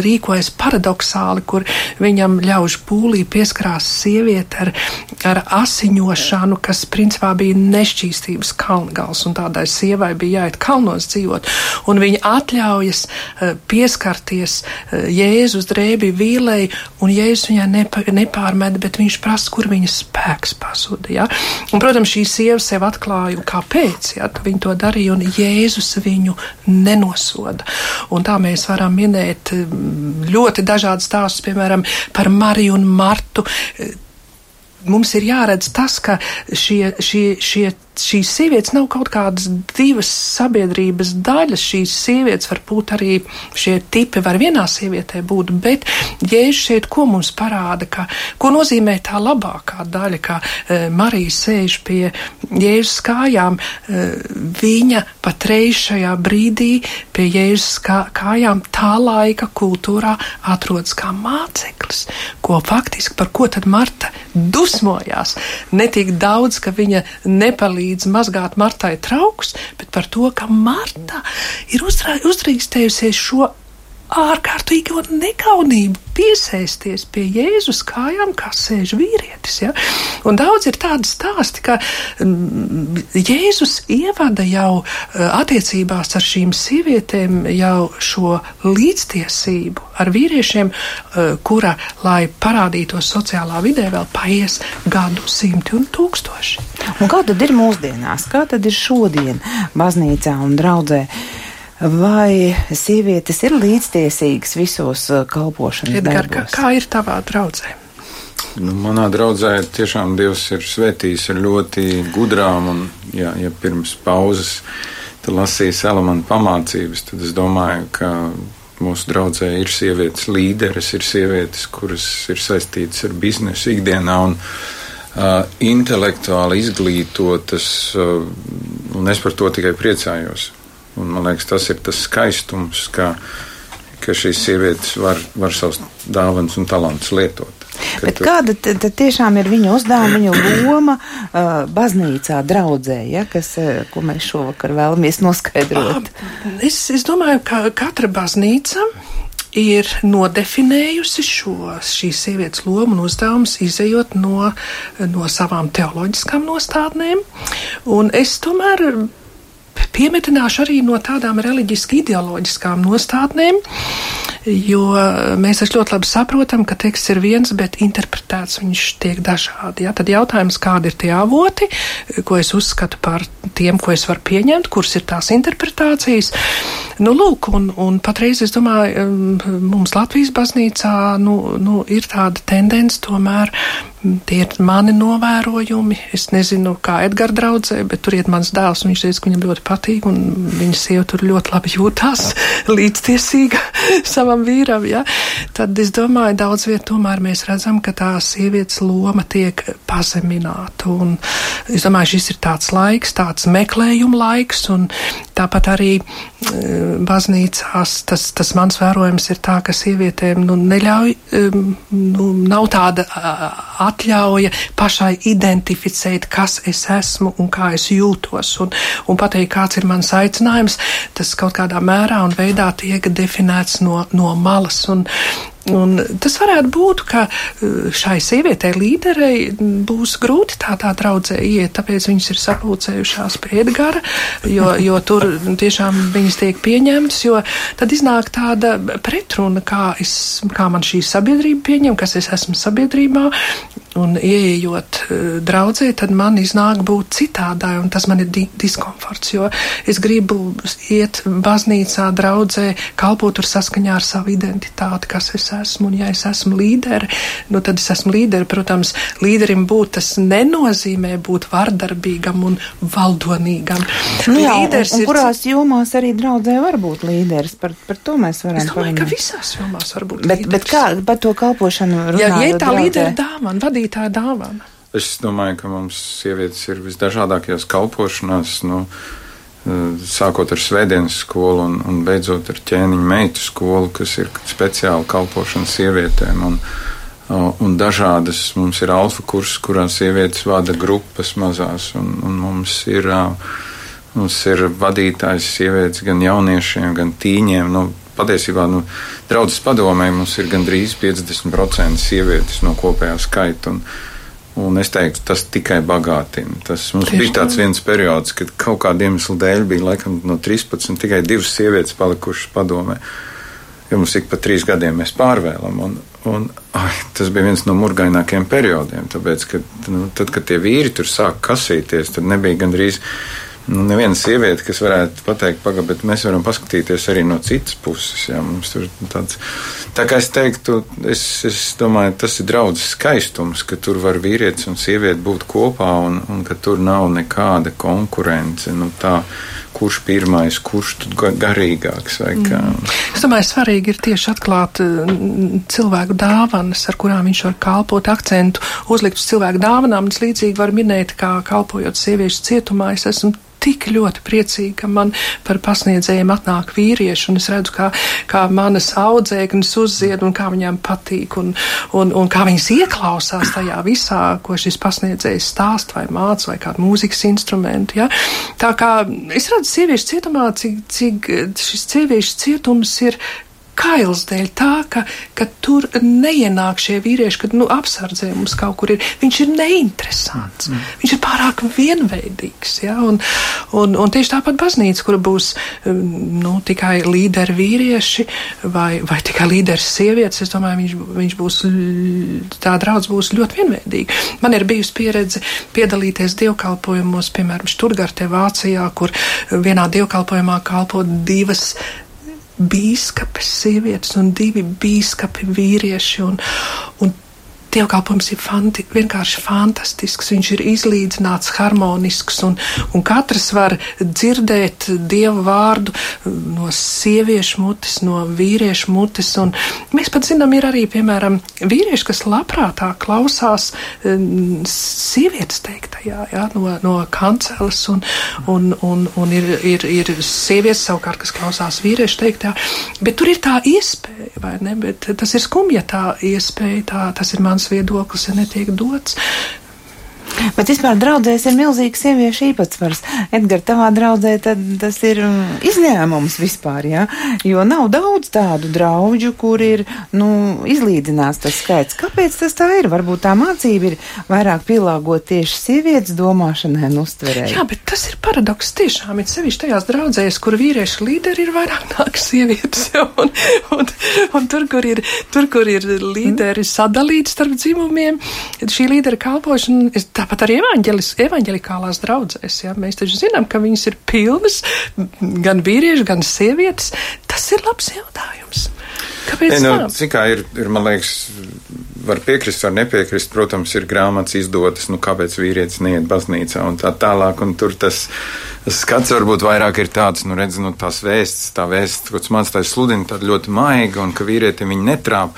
rīkojas paradoxāli, kur viņam ļauž pūlī pieskarās sieviete ar, ar asiņošanu, kas principā bija nešķīstības kalngals, un tādai sievai bija jāiet kalnos dzīvot, un viņa atļaujas pieskarties Jēzus drēbi vīlei, un Jēzus viņai nepa, nepārmet, bet viņš prasa, kur viņas spēks pazuda. Ja? Un, protams, šī sieva sev atklāja, kāpēc ja? viņa to darīja, un Jēzus viņu nenosoda. Un tā mēs varam minēt mm, ļoti dažādas stāstus, piemēram, par Mariju un Martu mums ir jāredz tas, ka šie, šie, šie šīs sievietes nav kaut kādas divas sabiedrības daļas. Šīs sievietes var būt arī šie tipi, var vienā sievietē būt, bet jēzus šeit ko mums parāda, ka, ko nozīmē tā labākā daļa, ka e, Marija sēž pie jēzus kājām, e, viņa patreiz šajā brīdī pie jēzus kā, kājām tā laika kultūrā atrodas kā māceklis, ko faktiski par ko tad Marta dusmojās. Netik daudz, ka viņa nepalīdz palīdz mazgāt Martai trauks, bet par to, ka Marta ir uzdrīkstējusies šo ārkārtīgi un nekaunību piesēsties pie Jēzus kājām, kā sēž vīrietis. Ja? Un daudz ir tādi stāsti, ka mm, Jēzus ievada jau eh, attiecībās ar šīm sievietēm jau šo līdztiesību ar vīriešiem, eh, kura, lai parādītos sociālā vidē, vēl paies gadu simti un tūkstoši. Un kā tad ir mūsdienās? Kā tad ir šodien baznīcā un draudzē? Vai sievietes ir līdztiesīgas visos uh, kalpošanas Edgar, darbos? Kā, kā ir tavā draudzē? Nu, manā draudzē tiešām Dievs ir svētījis ar ļoti gudrām, un, ja, ja pirms pauzes tu lasīji Salamana pamācības, tad es domāju, ka mūsu draudzē ir sievietes līderes, ir sievietes, kuras ir saistītas ar biznesu ikdienā un uh, intelektuāli izglītotas, uh, un es par to tikai priecājos. Un, man liekas, tas ir tas skaistums, ka, ka šīs sievietes var, var savus dāvanas un talantus lietot. Bet tu... kāda tad tiešām ir viņa uzdevuma, viņa loma uh, baznīcā, draudzē, ja, kas, uh, ko mēs šovakar vēlamies noskaidrot? Es, es domāju, ka katra baznīca ir nodefinējusi šo šīs sievietes lomu un uzdevumus, izējot no, no savām teoloģiskām nostādnēm. Un es tomēr piemetināšu arī no tādām reliģiski ideoloģiskām nostādnēm, jo mēs ļoti labi saprotam, ka teksts ir viens, bet interpretēts viņš tiek dažādi. Ja? Tad jautājums, kādi ir tie avoti, ko es uzskatu par tiem, ko es varu pieņemt, kuras ir tās interpretācijas. Nu, lūk, un, un patreiz es domāju, um, mums Latvijas baznīcā nu, nu, ir tāda tendence tomēr Tie ir mani novērojumi. Es nezinu, kā Edgars draudzē, bet tur iet mans dēls, viņš teica, ka viņam ļoti patīk, un viņa sieva tur ļoti labi jūtās līdztiesīga savam vīram. Ja? Tad es domāju, daudz viet tomēr mēs redzam, ka tā sievietes loma tiek pazemināta. Un es domāju, šis ir tāds laiks, tāds meklējuma laiks, un tāpat arī e, baznīcās tas, tas mans vērojums ir tā, ka sievietēm nu, neļauj, e, nu, nav tāda atļauja pašai identificēt, kas es esmu un kā es jūtos, un, un pateikt, kāds ir mans aicinājums, tas kaut kādā mērā un veidā tiek definēts no, no malas. Un, Un tas varētu būt, ka uh, šai sievietei līderei būs grūti tādā draudzē iet, tāpēc viņas ir sapulcējušās pie Edgara, jo, jo tur tiešām viņas tiek pieņemtas, jo tad iznāk tāda pretruna, kā, es, kā man šī sabiedrība pieņem, kas es esmu sabiedrībā, un ieejot draudzē, tad man iznāk būt citādai, un tas man ir di diskomforts, jo es gribu iet baznīcā, draudzē, kalpot tur saskaņā ar savu identitāti, kas es esmu, un ja es esmu līderi, nu tad es esmu līderi, protams, līderim būt tas nenozīmē būt vardarbīgam un valdonīgam. Nu jā, Līderis un, un kurās ir... jomās arī draudzē var būt līderis, par, par to mēs varam es domāju, ka visās jomās var būt bet, līderis. Bet kā par to kalpošanu runājot? Ja, ja tā līdera dāvana, vadītāja dāvana. Es domāju, ka mums sievietes ir visdažādākajās kalpošanās, nu, sākot ar svētdienas skolu un, un beidzot ar ķēniņu meitu skolu, kas ir speciāli kalpošana sievietēm. Un, un dažādas mums ir alfa kursi, kurās sievietes vada grupas mazās, un, un mums ir. Mums ir vadītājs sievietes gan jauniešiem, gan tīņiem. Nu, patiesībā nu, draudzes padomē mums ir gandrīz 50% sievietes no kopējā skaita. Un, Un es teiktu, tas tikai bagātina. Tas mums Tieši bija tāds viens periods, kad kaut kādiem iemeslu dēļ bija laikam no 13 tikai divas sievietes palikušas padomē. Jo mums ik pa trīs gadiem mēs pārvēlam. Un, un, ai, tas bija viens no murgainākajiem periodiem. Tāpēc, kad, nu, tad, kad tie vīri tur sāk kasīties, tad nebija gandrīz nu, neviena sieviete, kas varētu pateikt, pagaidi, bet mēs varam paskatīties arī no citas puses. Jā, tāds, tā kā es teiktu, es, es domāju, tas ir draudzes skaistums, ka tur var vīrietis un sieviete būt kopā un, un ka tur nav nekāda konkurence. Nu, tā, kurš pirmais, kurš garīgāks. Mm. Es domāju, svarīgi ir tieši atklāt mm, cilvēku dāvanas, ar kurām viņš var kalpot, akcentu uzlikt uz cilvēku dāvanām. Es līdzīgi varu minēt, kā kalpojot sieviešu cietumā, es esmu tik ļoti priecīga, ka man par pasniedzējiem atnāk vīrieši, un es redzu, kā, kā manas audzēknes uzzied un kā viņām patīk, un, un, un kā viņas ieklausās tajā visā, ko šis pasniedzējs stāst vai māca vai kādu mūzikas instrumentu. Ja? Tā kā es redzu sieviešu cietumā, cik, cik šis sieviešu cietums ir kails dēļ tā, ka, ka tur neienāk šie vīrieši, kad nu, apsardzē mums kaut kur ir. Viņš ir neinteresants. Mm. Viņš ir pārāk vienveidīgs. Ja? Un, un, un tieši tāpat baznīca, kur būs um, nu, tikai līderi vīrieši vai, vai tikai līderis sievietes, es domāju, viņš, viņš būs, tā draudz būs ļoti vienveidīga. Man ir bijusi pieredze piedalīties dievkalpojumos, piemēram, Šturgartē Vācijā, kur vienā dievkalpojumā kalpo divas bīskapes sievietes un divi bīskapi vīrieši. Un, un dievkalpojums ir fanti, vienkārši fantastisks. Viņš ir izlīdzināts, harmonisks, un, un katrs var dzirdēt dievu vārdu no sieviešu mutes, no vīriešu mutes. Mēs pat zinām, ir arī, piemēram, vīrieši, kas labprātāk klausās um, sievietes teiktajā, jā, no, no kanceles, un, un, un, un ir, ir, ir sievietes savukārt, kas klausās vīriešu teiktajā. Bet tur ir tā iespēja, vai ne? Bet tas ir skumja tā iespēja, tā, tas ir mans mans viedoklis netiek dots. Bet vispār draudzēs ir milzīgs sieviešu īpatsvars. Edgars, tavā draudzē tas ir mm, izņēmums vispār, jā? Jo nav daudz tādu draugu, kur ir, nu, izlīdzinās tas skaits. Kāpēc tas tā ir? Varbūt tā mācība ir vairāk pielāgot tieši sievietes domāšanai un uztverē. Jā, bet tas ir paradoks tiešām. Ir sevišķi tajās draudzēs, kur vīriešu līderi ir vairāk nāk sievietes, jā, un, un, un tur, kur ir, tur, kur ir līderi sadalīti starp dzimumiem, šī līdera kalpošana, es Tāpat arī evaņģelikālās draudzēs. Ja? Mēs taču zinām, ka viņas ir pilnas, gan vīrieši, gan sievietes. Tas ir labs jautājums. Kāpēc? Ne, nu, cik kā ir, ir, man liekas, var piekrist, var nepiekrist. Protams, ir grāmatas izdotas, nu, kāpēc vīrietis neiet baznīcā un tā tālāk. Un tur tas skats varbūt vairāk ir tāds, nu, redz, nu, tās vēsts, tā vēsts, ko mans tā sludina, tāda ļoti maiga un ka vīrietim viņi netrāp.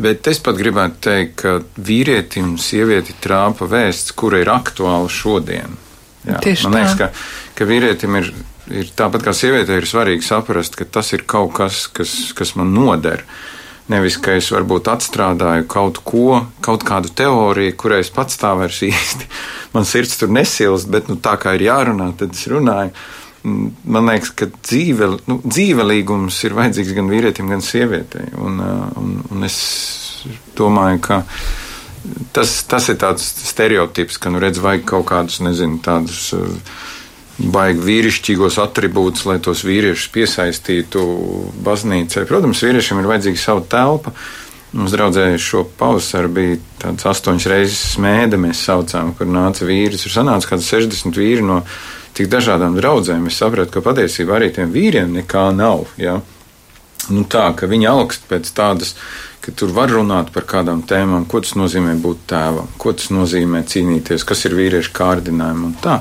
Bet es pat gribētu teikt, ka vīrietim un sievieti trāpa vēsts, kura ir aktuāla šodien. Jā, Tieši man liekas, ka, ka vīrietim ir, ir tāpat kā sievietei ir svarīgi saprast, ka tas ir kaut kas, kas, kas man noder. Nevis, ka es varbūt atstrādāju kaut ko, kaut kādu teoriju, kurai es pats tā vairs īsti. Man sirds tur nesilst, bet nu, tā kā ir jārunā, tad es runāju. Man liekas, ka dzīve, nu, dzīvelīgums ir vajadzīgs gan vīrietim, gan sievietei. Un, un, un es domāju, ka tas, tas ir tāds stereotips, ka, nu, redz, vajag kaut kādus, nezinu, tādus baigi vīrišķīgos attribūtus, lai tos vīriešus piesaistītu baznīcai. Protams, vīriešiem ir vajadzīga sava telpa, Mums draudzēja šo pavasaru bija tāds astoņas reizes smēde, mēs saucām, kur nāca vīris. Tur sanāca kāds 60 vīri no tik dažādām draudzēm. Es sapratu, ka patiesībā arī tiem vīriem nekā nav. Ja? Nu, tā, ka viņi augst pēc tādas, ka tur var runāt par kādām tēmām, ko tas nozīmē būt tēvam, ko tas nozīmē cīnīties, kas ir vīriešu kārdinājumi un tā.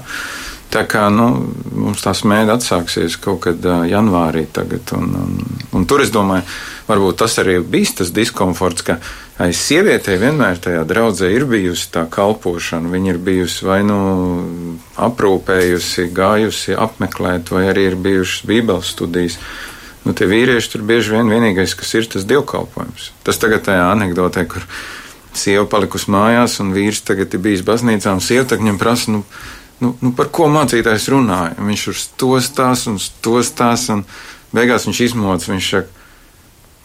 Tā kā nu, mums tā smēja atsāksies kaut kad uh, janvārī, tagad, un, un, un tur es domāju, varbūt tas arī bijis tas diskomforts, ka aiz sievietei vienmēr tajā draudzē ir bijusi tā kalpošana. Viņa ir bijusi vai nu aprūpējusi, gājusi apmeklēt, vai arī ir bijušas bībeles studijas. Nu, tie vīrieši tur bieži vien vienīgais, kas ir tas dievkalpojums. Tas tagad tajā anekdotē, kur sieva palikusi mājās un vīrs tagad ir bijis baznīcā, un sieva tagad viņam prasa, nu, nu, nu, par ko mācītājs runāja. Un viņš tur stostās un stostās, un beigās viņš izmoc, viņš saka,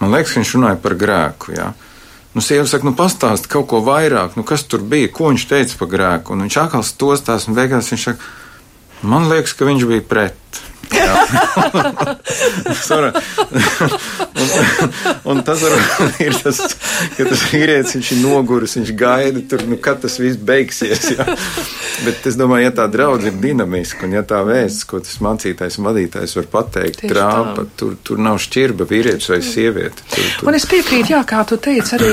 man liekas, viņš runāja par grēku. Jā. Nu, sieva saka, nu, pastāsti kaut ko vairāk, nu, kas tur bija, ko viņš teica par grēku. Un viņš atkal stostās, un beigās viņš saka, man liekas, ka viņš bija pret. Un, un tas ir tas, ka tas vīrietis, viņš ir noguris, viņš gaida tur, nu, kad tas viss beigsies. Jā. Bet es domāju, ja tā draudzība ir dinamiska un ja tā vēsts, ko tas mācītājs un vadītājs var pateikt, Tieši trāpa, tā. tur, tur nav šķirba vīrietis vai sieviete. Tur, tur. Un es piekrītu, jā, kā tu teici, arī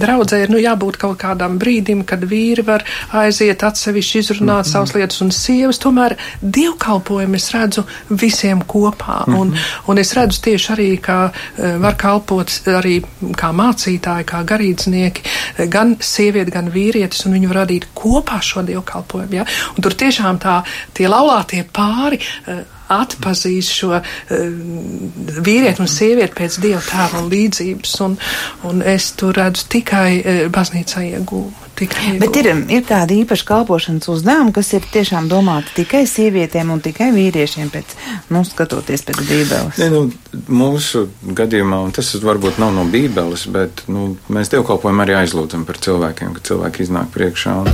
draudzē ir, nu, jābūt kaut kādam brīdim, kad vīri var aiziet atsevišķi izrunāt mm -hmm. savas lietas un sievas. Tomēr dievkalpojumu es redzu visiem kopā. Mm -hmm. un, un es redzu tieši arī, ka uh, var kalpot arī kā mācītāji, kā garīdznieki, gan sievieti, gan vīrietis, un viņi var radīt kopā šo dievkalpojumu. Ja? Un tur tiešām tā, tie laulātie pāri. Atpazīs šo uh, vīrieti un sievieti pēc dieva tēva un līdzības, un, un es tur redzu tikai uh, baznīcā iegūmu. Tikai Bet ir, ir tāda īpaša kalpošanas uzdevuma, kas ir tiešām domāta tikai sievietēm un tikai vīriešiem, pēc, nu, skatoties pēc bībeles. Ne, nu, mūsu gadījumā, un tas varbūt nav no bībeles, bet nu, mēs dievkalpojumu arī aizlūdzam par cilvēkiem, ka cilvēki iznāk priekšā. Un,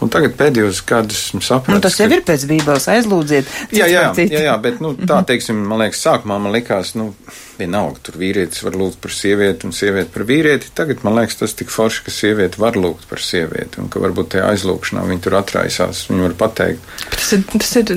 Un tagad pēdējos gadus sapratu. Nu, tas jau ka... ir pēc Bībeles aizlūdziet. Jā, jā, jā, jā, bet nu, tā, teiksim, man liekas, sākumā man likās, nu, vienalga, tur vīrietis var lūgt par sievieti un sievieti par vīrieti. Tagad man liekas, tas tik forši, ka sieviete var lūgt par sievieti un ka varbūt tajā aizlūgšanā viņi tur atraisās, viņi var pateikt. Tas ir, tas ir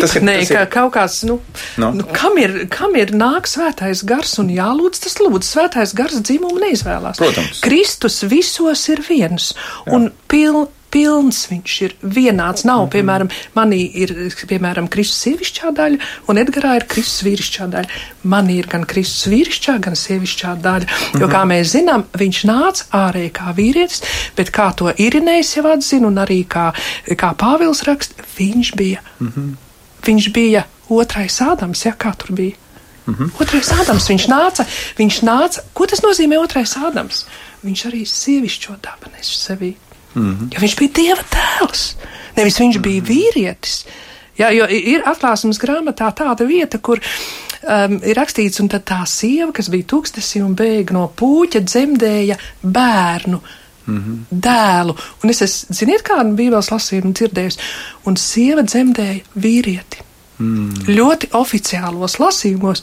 īpatnēji, ka kaut kāds, nu, no? nu kam, ir, kam ir nāk svētais gars un jālūdz, tas lūdz svētais gars dzimumu neizvēlās. Protams. Kristus visos ir viens Jā. un piln pilns, viņš ir vienāds. Nav, mm -hmm. piemēram, manī ir, piemēram, Kristus sievišķā daļa, un Edgarā ir Kristus vīrišķā daļa. Manī ir gan Kristus vīrišķā, gan sievišķā daļa. Mm -hmm. Jo, kā mēs zinām, viņš nāca ārēji kā vīrietis, bet kā to Irinējs jau atzina, un arī kā, kā Pāvils raksta, viņš bija. Mm -hmm. Viņš bija otrais Ādams, ja kā tur bija. Mm -hmm. Otrais Ādams, viņš nāca, viņš nāca, ko tas nozīmē otrais Ādams? Viņš arī sievišķo dabu nes sevī. Mm -hmm. Jo viņš bija dieva tēls, nevis viņš bija vīrietis. Jā, jo ir atklāsmes grāmatā tāda vieta, kur um, ir rakstīts, un tā sieva, kas bija tūkstnesī un bēga no pūķa, dzemdēja bērnu. Mm -hmm. Dēlu, un es esmu, ziniet, kādu bībeles lasījumu dzirdējusi, un sieva dzemdēja vīrieti. Mm. Ļoti oficiālos lasījumos,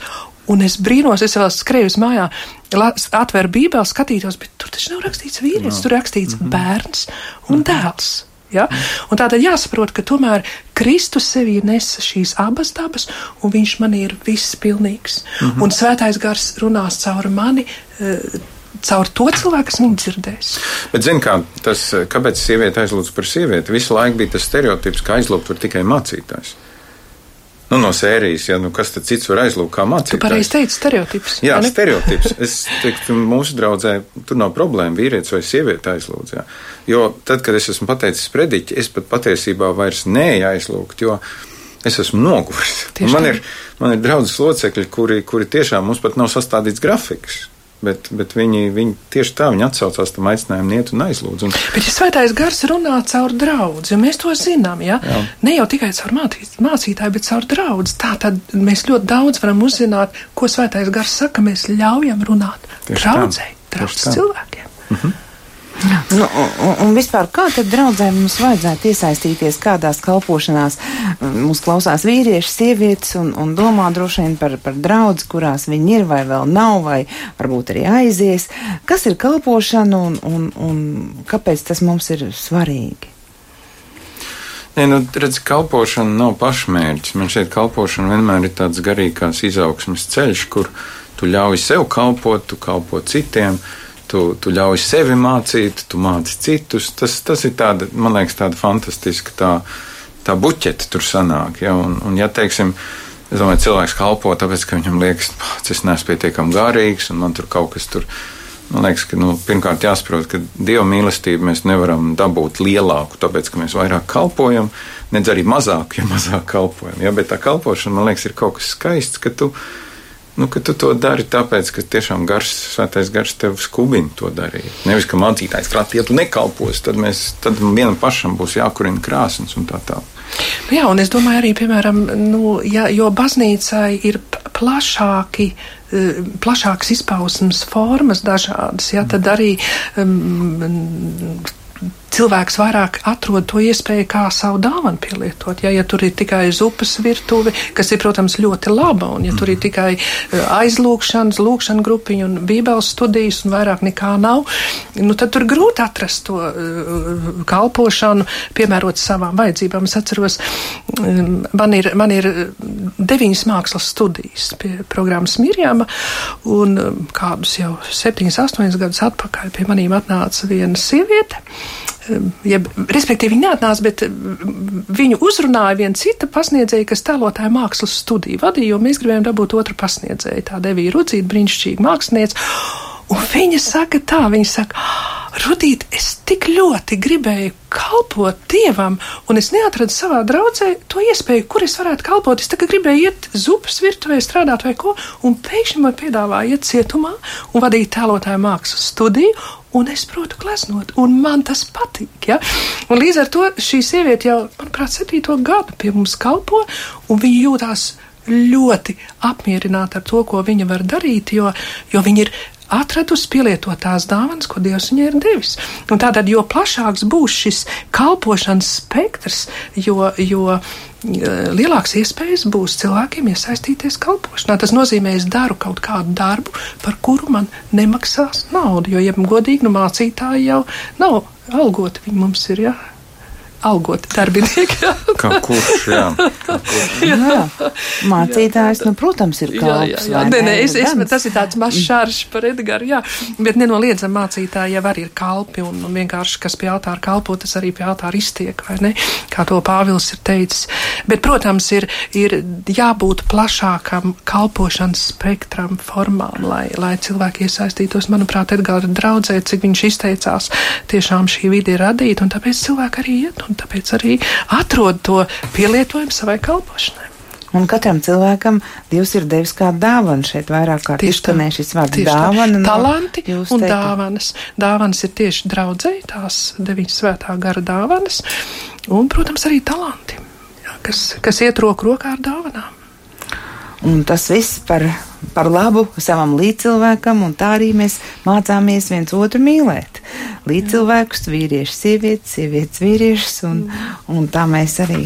Un es brīnos, es vēl skrēju uz mājā, atvēru bībeli, skatītos, bet tur taču nav rakstīts vīrietis, no. tur rakstīts mm -hmm. bērns un mm -hmm. dēls. Ja? Un tā tad jāsaprot, ka tomēr Kristus sevī nesa šīs abas dabas, un viņš man ir viss pilnīgs. Mm -hmm. Un svētais gars runās caur mani. Uh, caur to cilvēku, kas viņu dzirdēs. Bet, zini, kā tas, kāpēc sieviete aizlūdz par sievieti? Visu laiku bija tas stereotips, ka aizlūgt var tikai mācītājs. Nu, no sērijas, ja nu, kas tad cits var aizlūgt, kā mācīt. Tu pareizi teici, stereotips. Jā, stereotips. Es teiktu, mūsu draudzē tur nav problēma vīrietis vai sieviete aizlūgt. Jo tad, kad es esmu pateicis prediķi, es pat patiesībā vairs neeju aizlūgt, jo es esmu noguris. Man ir, man ir draudzes locekļi, kuri, kuri tiešām mums pat nav sastādīts grafiks bet, bet viņi, viņi tieši tā, viņi atsaucās tam aicinājumam, iet un aizlūdz. Un... Bet ja svētais gars runā caur draudz, jo mēs to zinām, ja? Jā. ne jau tikai caur mācītāju, bet caur draudz. Tā tad mēs ļoti daudz varam uzzināt, ko svētais gars saka, mēs ļaujam runāt draudzēji, draudz cilvēkiem. Mhm. Nu, un, un vispār, kā tad draudzēm mums vajadzētu iesaistīties kādās kalpošanās? Mums klausās vīrieši, sievietes un, un domā droši vien par, par draudz, kurās viņi ir vai vēl nav, vai varbūt arī aizies. Kas ir kalpošana un, un, un kāpēc tas mums ir svarīgi? Nē, nu, redz, kalpošana nav pašmērķis. Man šeit kalpošana vienmēr ir tāds garīgās izaugsmes ceļš, kur tu ļauj sev kalpot, tu kalpo citiem. Uh, tu, tu ļauj sevi mācīt, tu māci citus. Tas, tas ir tāda, man liekas, tāda fantastiska tā, tā buķete tur sanāk. Ja? Un, un ja, teiksim, es domāju, cilvēks kalpo tāpēc, ka viņam liekas, pats es neesmu pietiekami garīgs un man tur kaut kas tur. Man liekas, ka nu, pirmkārt jāsaprot, ka dieva mīlestību mēs nevaram dabūt lielāku, tāpēc, ka mēs vairāk kalpojam, nedz arī mazāku, ja mazāk kalpojam. Ja? Bet tā kalpošana, man liekas, ir kaut kas skaists, ka tu Nu, tu to dari tāpēc, ka tiešām gars, svētais gars tev skubina to darīt. Nevis, ka mācītājs prāt, ja tu nekalpos, tad, mēs, tad vienam pašam būs jākurina krāsnes un tā tālāk. Jā, un es domāju arī, piemēram, nu, ja, jo baznīcai ir plašāki eh, plašākas izpausmes formas dažādas, ja, tad arī um, cilvēks vairāk atrod to iespēju, kā savu dāvanu pielietot. Ja, ja tur ir tikai zupas virtuve, kas ir, protams, ļoti laba, un ja tur ir tikai eh, aizlūkšanas, lūkšana grupiņa un bībeles studijas un vairāk nekā nav, nu tad tur grūti atrast to uh, kalpošanu, piemērot savām vajadzībām. Es atceros, um, man ir, man ir deviņas mākslas studijas pie programmas Mirjama, un um, kādus jau septiņas, astoņas gadus atpakaļ pie manīm atnāca viena sieviete jeb, respektīvi viņi neatnāca, bet viņu uzrunāja viena cita pasniedzēja, kas tēlotāja mākslas studiju vadīja, jo mēs gribējām dabūt otru pasniedzēju. Tā devīja Rudzīt, brīnišķīga mākslinieca. Un viņa saka tā, viņa saka, Rudīt, es tik ļoti gribēju kalpot Dievam, un es neatradu savā draudzē to iespēju, kur es varētu kalpot. Es tagad gribēju iet zupas virtuvē, strādāt vai ko, un pēkšņi man piedāvāja iet cietumā un vadīt tēlotāju mākslas studiju, un es protu gleznot, un man tas patīk. Ja? Un līdz ar to šī sieviete jau, manuprāt, septīto gadu pie mums kalpo, un viņa jūtās ļoti apmierināta ar to, ko viņa var darīt, jo, jo viņa ir atradusi pielietotās dāvanas, ko Dievs viņai ir devis. Un tātad, jo plašāks būs šis kalpošanas spektrs, jo, jo lielāks iespējas būs cilvēkiem iesaistīties kalpošanā. Tas nozīmē, es daru kaut kādu darbu, par kuru man nemaksās naudu, jo, ja godīgi, nu mācītāji jau nav algoti, viņi mums ir, jā. Ja? Algoti darbinieki. kā kurš, jā. Kā kurš. jā. jā. Mācītājs, nu, protams, ir kalps. Jā, jā, jā. Nē, nē, es, es, tas ir tāds mazs šārš par Edgaru, jā. Bet nenoliedzam mācītāji jau arī ir kalpi un, un vienkārši, kas pie altāra kalpo, tas arī pie altāra iztiek, vai ne? Kā to Pāvils ir teicis. Bet, protams, ir, ir jābūt plašākam kalpošanas spektram formām, lai, lai cilvēki iesaistītos. Manuprāt, Edgara draudzē, cik viņš izteicās, tiešām šī vide ir radīta, un tāpēc cilvēki arī iet. Un un tāpēc arī atrod to pielietojumu savai kalpošanai. Un katram cilvēkam Dievs ir devis kādu dāvanu. Šeit vairāk kārt izskanē šis vārds dāvana. No Talanti un teiktu. dāvanas. Dāvanas ir tieši draudzēji, tās deviņas svētā gara dāvanas. Un, protams, arī talanti, jā, kas, kas iet roku rokā ar dāvanām. Un tas viss par, par labu savam līdzcilvēkam, un tā arī mēs mācāmies viens otru mīlēt līdzcilvēkus, vīriešus, sievietes, sievietes, vīriešus, un, un tā mēs arī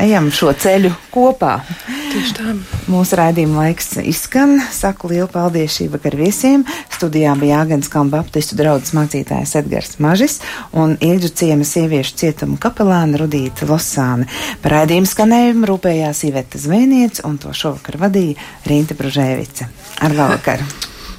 ejam šo ceļu kopā. Tieši tā. Mūsu raidījuma laiks izskan. Saku lielu paldies šī vakar viesiem. Studijā bija Jāgans Kalnu Baptistu draudzes mācītājs Edgars Mažis un Ilģu ciema sieviešu cietuma kapelāna Rudīta Losāne. Par raidījumu skanējumu rūpējās Iveta Zvēniec un to šovakar vadīja Rīnta Bružēvica. Ar labvakaru!